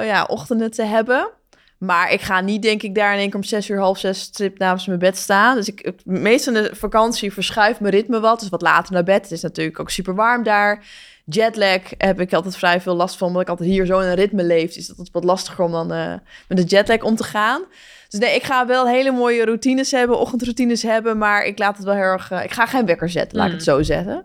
ja, ochtenden te hebben. Maar ik ga niet, denk ik, daar in één keer om zes uur, half zes strip naast mijn bed staan. Dus ik, meestal in de vakantie verschuift mijn ritme wat. Dus wat later naar bed. Het is natuurlijk ook super warm daar. Jetlag heb ik altijd vrij veel last van, omdat ik altijd hier zo in een ritme leef. Dus dat is wat lastiger om dan eh, met de jetlag om te gaan. Dus nee, ik ga wel hele mooie routines hebben, ochtendroutines hebben. Maar ik laat het wel heel erg... eh, ik ga geen wekker zetten, laat ik Mm. het zo zeggen.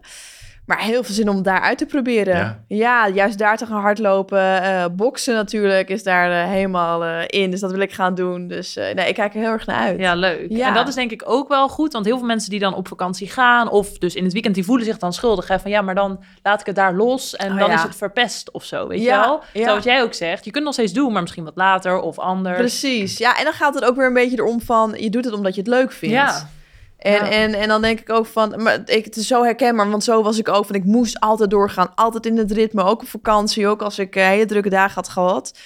Maar heel veel zin om het daar uit te proberen. Ja. Ja, juist daar te gaan hardlopen. Eh boksen natuurlijk is daar eh, helemaal eh, in. Dus dat wil ik gaan doen. Dus eh, nee, ik kijk er heel erg naar uit. Ja, leuk. Ja. En dat is denk ik ook wel goed, want heel veel mensen die dan op vakantie gaan, of dus in het weekend, die voelen zich dan schuldig. Hè, van ja, maar dan laat ik het daar los en Oh, dan ja. is het verpest of zo, weet Ja, je wel? ja. Terwijl wat jij ook zegt, je kunt nog steeds doen, maar misschien wat later of anders. Precies. Ja, en dan gaat het ook weer een beetje erom van... je doet het omdat je het leuk vindt. En, Ja. en, en dan denk ik ook van... Maar ik, het is zo herkenbaar, want zo was ik ook. Van ik moest altijd doorgaan. Altijd in het ritme. Ook op vakantie. Ook als ik eh, hele drukke dagen had gehad.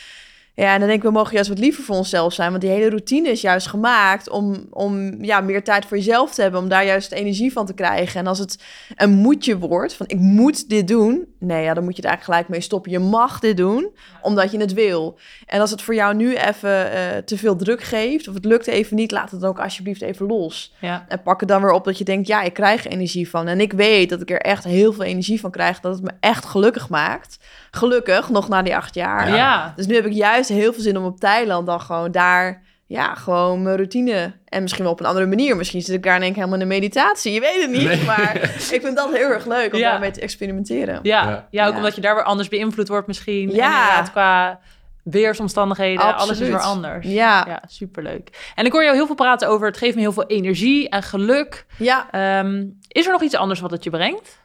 Ja, en dan denk ik, we mogen juist wat liever voor onszelf zijn. Want die hele routine is juist gemaakt om, om ja, meer tijd voor jezelf te hebben. Om daar juist energie van te krijgen. En als het een moetje wordt, van ik moet dit doen. Nee, ja, dan moet je er eigenlijk gelijk mee stoppen. Je mag dit doen, omdat je het wil. En als het voor jou nu even eh, te veel druk geeft, of het lukt even niet, laat het dan ook alsjeblieft even los. Ja. En pak het dan weer op dat je denkt, ja, ik krijg er energie van. En ik weet dat ik er echt heel veel energie van krijg. Dat het me echt gelukkig maakt. Gelukkig, nog na die acht jaar. Ja. Dus nu heb ik juist heel veel zin om op Thailand dan gewoon daar... Ja, gewoon mijn routine. En misschien wel op een andere manier. Misschien zit ik daar in één keer helemaal in een meditatie. Je weet het niet. Nee. Maar ik vind dat heel erg leuk om Ja. daarmee te experimenteren. Ja. Ja. Ja. ook Ja. omdat je daar weer anders beïnvloed wordt misschien. Ja. En inderdaad qua weersomstandigheden, alles is Absoluut. weer anders. Ja, ja. Ja, superleuk. En ik hoor jou heel veel praten over het geeft me heel veel energie en geluk. Ehm, is er nog iets anders wat het je brengt?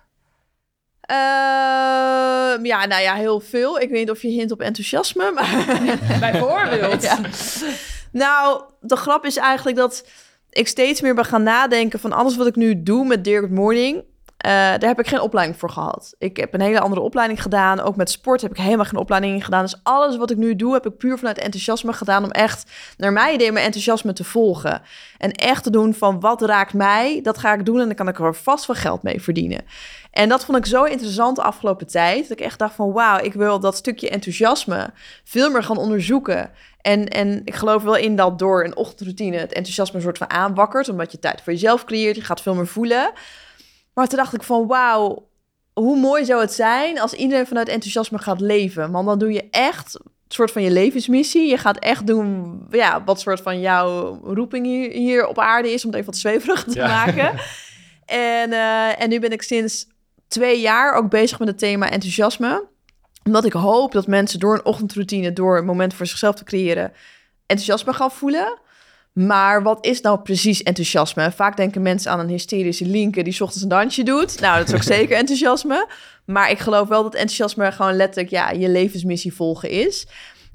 Ehm, ja, nou ja, heel veel. Ik weet niet of je hint op enthousiasme, maar... Bijvoorbeeld. Ja. Nou, de grap is eigenlijk dat ik steeds meer ben gaan nadenken van alles wat ik nu doe met Good Morning. Eh, daar heb ik geen opleiding voor gehad. Ik heb een hele andere opleiding gedaan. Ook met sport heb ik helemaal geen opleiding in gedaan. Dus alles wat ik nu doe, heb ik puur vanuit enthousiasme gedaan. Om echt, naar mijn idee, mijn enthousiasme te volgen. En echt te doen van wat raakt mij, dat ga ik doen. En dan kan ik er vast wel geld mee verdienen. En dat vond ik zo interessant de afgelopen tijd. Dat ik echt dacht van wauw, ik wil dat stukje enthousiasme veel meer gaan onderzoeken. En, en ik geloof wel in dat door een ochtendroutine het enthousiasme een soort van aanwakkert. Omdat je tijd voor jezelf creëert. Je gaat veel meer voelen. Maar toen dacht ik van wauw, hoe mooi zou het zijn als iedereen vanuit enthousiasme gaat leven. Want dan doe je echt een soort van je levensmissie. Je gaat echt doen ja, wat soort van jouw roeping hier, hier op aarde is. Om het even wat zweverig te Ja. maken. En, eh, en nu ben ik sinds twee jaar ook bezig met het thema enthousiasme. Omdat ik hoop dat mensen door een ochtendroutine, door een moment voor zichzelf te creëren, enthousiasme gaan voelen. Maar wat is nou precies enthousiasme? Vaak denken mensen aan een hysterische linker die 's ochtends een dansje doet. Nou, dat is ook zeker enthousiasme. Maar ik geloof wel dat enthousiasme gewoon letterlijk ja, je levensmissie volgen is.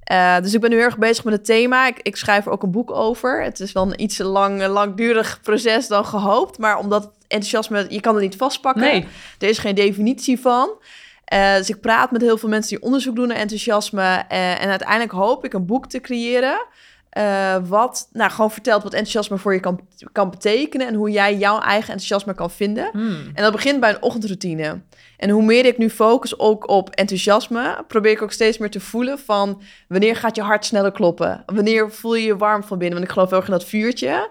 Eh, dus ik ben nu heel erg bezig met het thema. Ik, ik schrijf er ook een boek over. Het is wel een iets lang, langdurig proces dan gehoopt. Maar omdat enthousiasme, je kan het niet vastpakken. Nee. Er is geen definitie van. Eh, dus ik praat met heel veel mensen die onderzoek doen naar enthousiasme. eh, en uiteindelijk hoop ik een boek te creëren. Eh, wat nou, gewoon vertelt wat enthousiasme voor je kan, kan betekenen. En hoe jij jouw eigen enthousiasme kan vinden. Hmm. En dat begint bij een ochtendroutine. En hoe meer ik nu focus ook op enthousiasme, probeer ik ook steeds meer te voelen van wanneer gaat je hart sneller kloppen? Wanneer voel je je warm van binnen? Want ik geloof heel erg in dat vuurtje.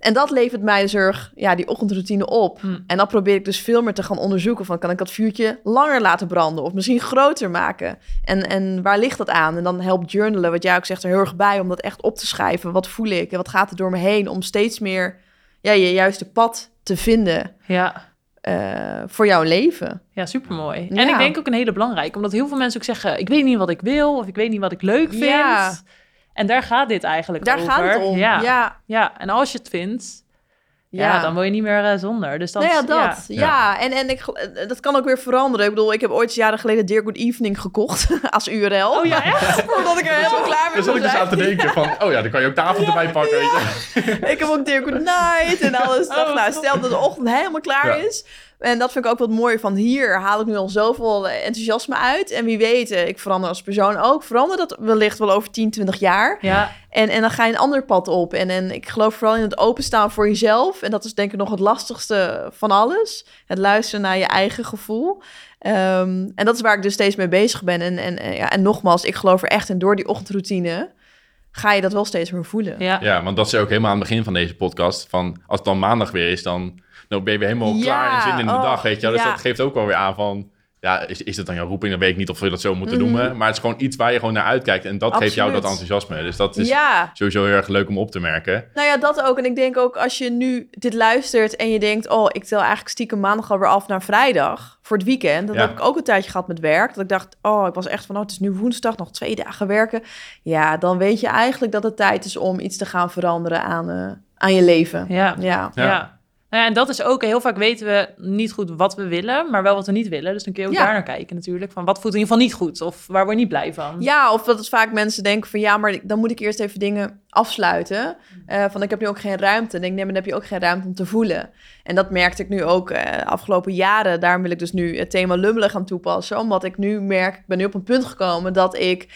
En dat levert mij dus erg, ja, die ochtendroutine op. Hmm. En dat probeer ik dus veel meer te gaan onderzoeken. Van kan ik dat vuurtje langer laten branden of misschien groter maken? En, en waar ligt dat aan? En dan helpt journalen, wat jij ook zegt, er heel erg bij om dat echt op te schrijven. Wat voel ik en wat gaat er door me heen? Om steeds meer ja, je juiste pad te vinden Ja. eh, voor jouw leven. Ja, supermooi. Ja. En ik denk ook een hele belangrijke, omdat heel veel mensen ook zeggen: ik weet niet wat ik wil of ik weet niet wat ik leuk vind. Ja. En daar gaat dit eigenlijk Daar over. gaat het om. Ja. Ja, ja. En als je het vindt, ja. ja. dan wil je niet meer eh, zonder. Dus dat, nou ja, dat. Ja, Ja. En, en ik, eh, dat kan ook weer veranderen. Ik bedoel, ik heb ooit jaren geleden Dear Good Evening gekocht als URL. Oh ja, echt? Voordat ik er helemaal klaar mee Daar zat ik dus aan te denken van, oh ja, dan kan je ook de avond erbij pakken, weet je. Ik heb ook Dear Good Night en alles. Oh, Dacht, nou, stel dat de ochtend helemaal klaar Ja. is. En dat vind ik ook wat mooi van hier haal ik nu al zoveel eh, enthousiasme uit. En wie weet, eh, ik verander als persoon ook. Verander dat wellicht wel over 10, 20 jaar. Ja, En, en dan ga je een ander pad op. En, en ik geloof vooral in het openstaan voor jezelf. En dat is denk ik nog het lastigste van alles. Het luisteren naar je eigen gevoel. Ehm, en dat is waar ik dus steeds mee bezig ben. En, en, en, ja, en nogmaals, ik geloof er echt in. Door die ochtendroutine ga je dat wel steeds meer voelen. ja. Ja, want dat is ook helemaal aan het begin van deze podcast. Van, als het dan maandag weer is, dan, dan ben je weer helemaal Ja, klaar en zin in de oh, dag, weet je wel. Dus ja. dat geeft ook wel weer aan van... Ja, is, is het dan jouw roeping? Dan weet ik niet of we dat zo moeten Mhm. noemen. Maar het is gewoon iets waar je gewoon naar uitkijkt. En dat geeft jou dat enthousiasme. Dus dat is Ja, sowieso heel erg leuk om op te merken. nou ja, dat ook. En ik denk ook als je nu dit luistert en je denkt... oh, ik tel eigenlijk stiekem maandag alweer af naar vrijdag voor het weekend. Dat Ja. heb ik ook een tijdje gehad met werk. Dat ik dacht, oh, ik was echt van, oh, het is nu woensdag, nog twee dagen werken. Ja, dan weet je eigenlijk dat het tijd is om iets te gaan veranderen aan, eh, aan je leven. Ja. Ja. Ja. Ja. Nou ja, en dat is ook, heel vaak weten we niet goed wat we willen, maar wel wat we niet willen. Dus dan kun je ook Ja. daar naar kijken natuurlijk. Van wat voelt in ieder geval niet goed of waar word je niet blij van. Ja, of dat het vaak mensen denken van ja, maar dan moet ik eerst even dingen afsluiten. Eh, van ik heb nu ook geen ruimte. En ik denk, nee, maar dan heb je ook geen ruimte om te voelen. En dat merkte ik nu ook eh afgelopen jaren. Daarom wil ik dus nu het thema lummelen gaan toepassen. Omdat ik nu merk, ik ben nu op een punt gekomen dat ik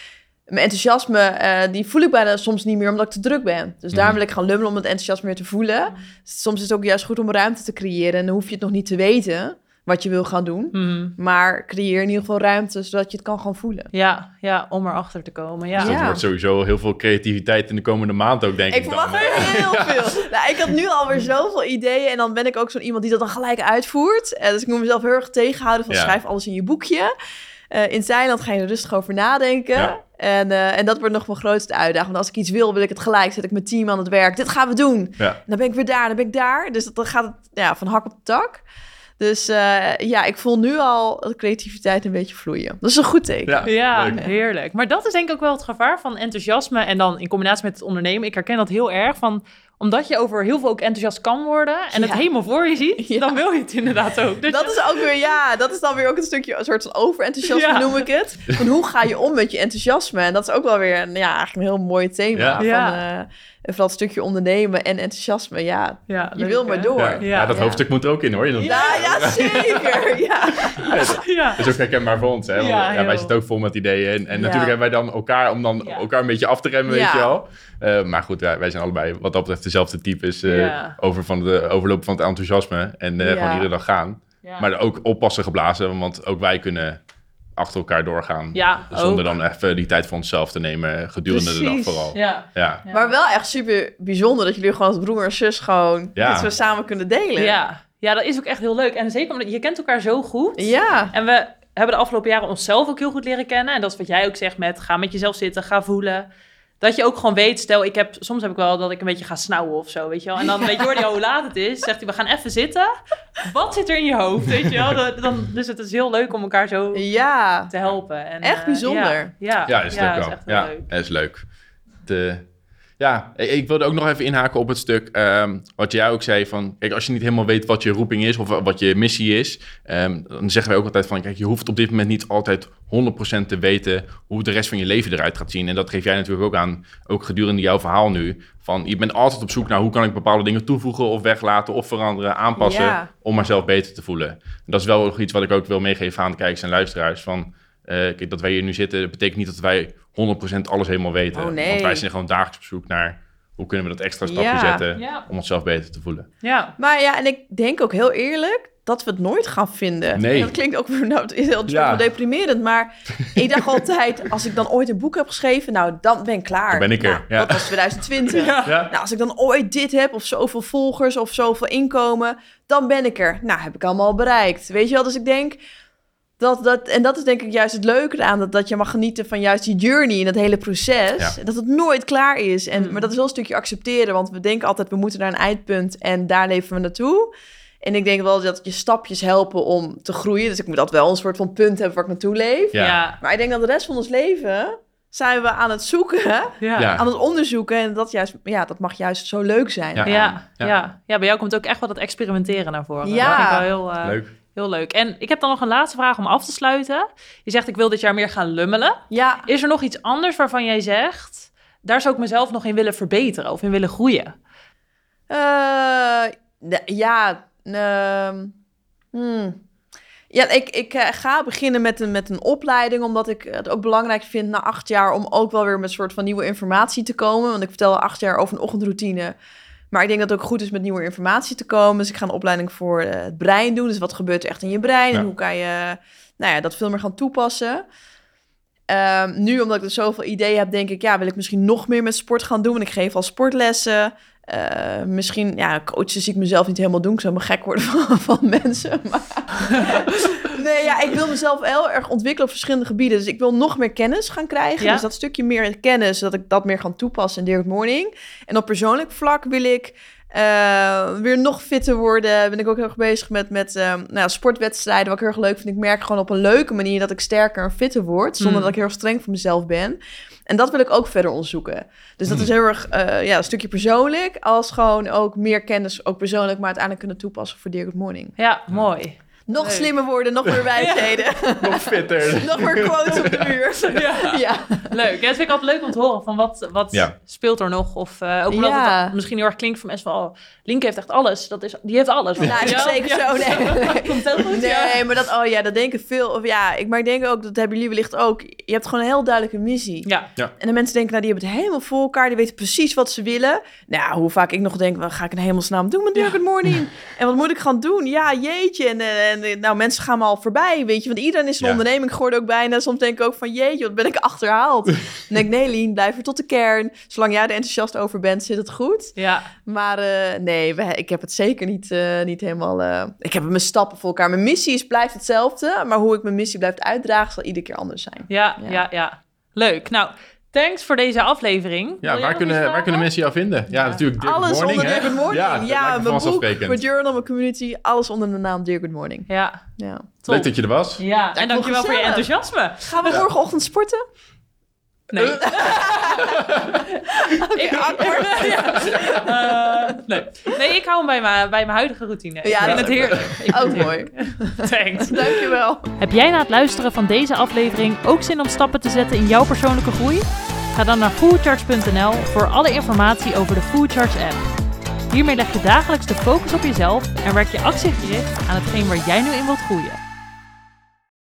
mijn enthousiasme, eh, die voel ik bijna soms niet meer omdat ik te druk ben. Dus daar Mhm. wil ik gaan lummelen om het enthousiasme weer te voelen. Soms is het ook juist goed om ruimte te creëren. En dan hoef je het nog niet te weten wat je wil gaan doen. Mhm. Maar creëer in ieder geval ruimte, zodat je het kan gaan voelen. Ja, ja, om erachter te komen. Ja. Dus dat Ja. wordt sowieso heel veel creativiteit in de komende maand ook, denk ik, Ik verwacht er heel veel. nou, ik had nu alweer zoveel ideeën. En dan ben ik ook zo'n iemand die dat dan gelijk uitvoert. Eh, dus ik moet mezelf heel erg tegenhouden van Ja. schrijf alles in je boekje. Eh, in Thailand ga je er rustig over nadenken. En, eh, en dat wordt nog mijn grootste uitdaging. Want als ik iets wil, wil ik het gelijk. Zet ik mijn team aan het werk. Dit gaan we doen. Ja. Dan ben ik weer daar, dan ben ik daar. Dus dan gaat het ja, van hak op de tak. Dus eh, ja, ik voel nu al de creativiteit een beetje vloeien. Dat is een goed teken. Ja, Ja, heerlijk. Maar dat is denk ik ook wel het gevaar van enthousiasme en dan in combinatie met het ondernemen. Ik herken dat heel erg van omdat je over heel veel ook enthousiast kan worden en het helemaal voor je ziet, Ja. dan wil je het inderdaad ook. Dus Dat is ook weer, ja, dat is dan weer ook een stukje, een soort van overenthousiasme Ja. noem ik het. Van hoe ga je om met je enthousiasme? En dat is ook wel weer, een, ja, eigenlijk een heel mooi thema. Ja. Van, Ja. Eh, vooral het stukje ondernemen en enthousiasme. Ja, ja, je leuk, wil maar hè? door. Ja. Ja, Ja, dat Ja. hoofdstuk moet er ook in, hoor. Je ja, zeker. Ja. Ja. Dat is ook herkenbaar voor ons, hè? Want, Ja, ja, wij zitten ook vol met ideeën. En, en Ja. natuurlijk hebben wij dan elkaar om dan Ja. elkaar een beetje af te remmen, Ja. weet je wel. Eh, maar goed, wij, wij zijn allebei wat dat betreft dezelfde types eh, Ja. over van de overlopen van het enthousiasme. En eh, Ja. gewoon iedere dag gaan. Ja. Maar er ook oppassen geblazen, want ook wij kunnen achter elkaar doorgaan. Ja, Zonder ook. dan even die tijd voor onszelf te nemen, gedurende de dag vooral. Ja. Ja. Ja. Maar wel echt super bijzonder dat jullie gewoon als broer en zus gewoon Ja. dit zo samen kunnen delen. Ja. ja, dat is ook echt heel leuk. En zeker omdat je kent elkaar zo goed. Ja. En we hebben de afgelopen jaren onszelf ook heel goed leren kennen. En dat is wat jij ook zegt met ga met jezelf zitten, ga voelen. Dat je ook gewoon weet, stel ik heb, soms heb ik wel dat ik een beetje ga snauwen of zo, weet je wel. En dan weet Jordi al hoe laat het is, zegt hij we gaan even zitten. Wat zit er in je hoofd, weet je wel. Dan, dan, dus het is heel leuk om elkaar zo Ja. te helpen. En, Echt eh, bijzonder. Ja, ja, Ja, is het ook is wel. heel Ja, leuk. is leuk. De, ja, ik- wilde ook nog even inhaken op het stuk ehm, wat jij ook zei van... Kijk, als je niet helemaal weet wat je roeping is of wat je missie is... ehm, dan zeggen wij ook altijd van... Kijk, je hoeft op dit moment niet altijd 100% te weten hoe de rest van je leven eruit gaat zien. En dat geef jij natuurlijk ook aan, ook gedurende jouw verhaal nu. Van, je bent altijd op zoek naar hoe kan ik bepaalde dingen toevoegen of weglaten of veranderen, aanpassen... Ja. om mezelf beter te voelen. En dat is wel iets wat ik ook wil meegeven aan de kijkers en luisteraars. Van, kijk, dat wij hier nu zitten, dat betekent niet dat wij 100% alles helemaal weten. Oh, nee. Want wij zijn gewoon dagelijks op zoek naar hoe kunnen we dat extra stapje Ja. zetten Ja. om onszelf beter te voelen. Ja, Maar ja, en ik denk ook heel eerlijk dat we het nooit gaan vinden. Nee. En dat klinkt ook nou, het is heel Ja. deprimerend, maar ik dacht altijd, als ik dan ooit een boek heb geschreven, nou, dan ben ik klaar. Dan ben ik er, Nou, ja. Dat was 2020. Ja. Ja, Nou, als ik dan ooit dit heb, of zoveel volgers, of zoveel inkomen, dan ben ik er. Nou, heb ik allemaal bereikt. Weet je wel, dus ik denk... Dat, dat, en dat is denk ik juist het leuke eraan, dat, dat je mag genieten van juist die journey en dat hele proces. Ja. Dat het nooit klaar is. En, Mm. Maar dat is wel een stukje accepteren, want we denken altijd, we moeten naar een eindpunt en daar leven we naartoe. En ik denk wel dat je stapjes helpen om te groeien. Dus ik moet dat wel een soort van punt hebben waar ik naartoe leef. Ja. ja, Maar ik denk dat de rest van ons leven zijn we aan het zoeken, ja. Aan het onderzoeken. En dat, juist, ja, dat mag juist zo leuk zijn. Ja. Ja, ja. Ja. Ja. bij jou komt ook echt wel dat experimenteren naar voren. Ja. Dat vind ik wel heel, eh, leuk. Heel leuk. En ik heb dan nog een laatste vraag om af te sluiten. Je zegt, ik wil dit jaar meer gaan lummelen. Ja, Is er nog iets anders waarvan jij zegt... daar zou ik mezelf nog in willen verbeteren of in willen groeien? Eh, ja, ehm, hmm. ja ik, ik eh, ga beginnen met een, met een opleiding, omdat ik het ook belangrijk vind na acht jaar om ook wel weer met een soort van nieuwe informatie te komen. Want ik vertel acht jaar over een ochtendroutine. Maar ik denk dat het ook goed is met nieuwe informatie te komen. Dus ik ga een opleiding voor eh, het brein doen. Dus wat gebeurt er echt in je brein? Ja. En hoe kan je nou ja, dat veel meer gaan toepassen? Ehm, nu, omdat ik dus zoveel ideeën heb, denk ik, ja, wil ik misschien nog meer met sport gaan doen. Want ik geef al sportlessen. Eh, misschien, ja, coachen zie ik mezelf niet helemaal doen. Ik zou me gek worden van, van mensen. Maar... nee, ja, ik wil mezelf heel erg ontwikkelen op verschillende gebieden. Dus ik wil nog meer kennis gaan krijgen. Ja. Dus dat stukje meer kennis, dat ik dat meer kan toepassen in Direct Morning. En op persoonlijk vlak wil ik eh, weer nog fitter worden. Ben ik ook heel erg bezig met, met eh, nou ja, sportwedstrijden. Wat ik heel erg leuk vind. Ik merk gewoon op een leuke manier dat ik sterker en fitter word. Zonder Mm. dat ik heel streng voor mezelf ben. En dat wil ik ook verder onderzoeken. Dus dat is heel erg eh, ja, een stukje persoonlijk. Als gewoon ook meer kennis, ook persoonlijk, maar uiteindelijk kunnen toepassen voor Dear Good Morning. Ja, mooi. Nog slimmer worden, nog meer wijsheden. Nog fitter. nog meer quotes op de muur. Ja. ja. Leuk. Ja, dat vind ik altijd leuk om te horen. Van wat, wat Ja. speelt er nog? Of eh, ook omdat Ja. het misschien heel erg klinkt van mensen van... Oh, Link heeft echt alles. Dat is, die heeft alles. Nou, is Ja, zeker ja. zo. Nee. Komt heel goed, ja. Nee, maar dat, oh ja, dat denken veel. Of ja, ik, maar ik denk ook, dat hebben jullie wellicht ook. Je hebt gewoon een heel duidelijke missie. Ja, En de mensen denken, nou, die hebben het helemaal voor elkaar. Die weten precies wat ze willen. Nou, hoe vaak ik nog denk, wat ga ik in hemelsnaam doen met Dirk Good Morning? En wat moet ik gaan doen? Ja, jeetje. En, eh, en eh, nou, mensen gaan me al voorbij, weet je. Want iedereen is een Ja. onderneming geworden ook bijna. Soms denk ik ook van, jeetje, wat ben ik achterhaald? Dan denk ik, nee, Lien, blijf er tot de kern. Zolang jij er enthousiast over bent, zit het goed. ja. Maar eh, nee, we, ik heb het zeker niet, eh, niet helemaal... eh, ik heb mijn stappen voor elkaar. Mijn missie is, blijft hetzelfde. Maar hoe ik mijn missie blijf uitdragen, zal iedere keer anders zijn. Ja, Ja. ja, ja. Leuk. Nou, thanks voor deze aflevering. Ja, waar kunnen, waar kunnen mensen jou vinden? Ja, natuurlijk Dirk alles Morning, onder? Dear Good Morning. Ja, Ja, mijn boek, mijn journal, mijn community. Alles onder de naam Dear Good Morning. Ja, Ja. top. Leuk dat je er was. Ja, en dankjewel voor je enthousiasme. Gaan we morgenochtend sporten? Nee. ik, Ja. Eh, nee. nee, ik hou hem bij mijn, bij mijn huidige routine. Ja, ik vind het heerlijk. Ik Ook mooi. Thanks. Dankjewel. Heb jij na het luisteren van deze aflevering ook zin om stappen te zetten in jouw persoonlijke groei? Ga dan naar foodcharge.nl voor alle informatie over de Foodcharge app. Hiermee leg je dagelijks de focus op jezelf en werk je actiegericht aan hetgeen waar jij nu in wilt groeien.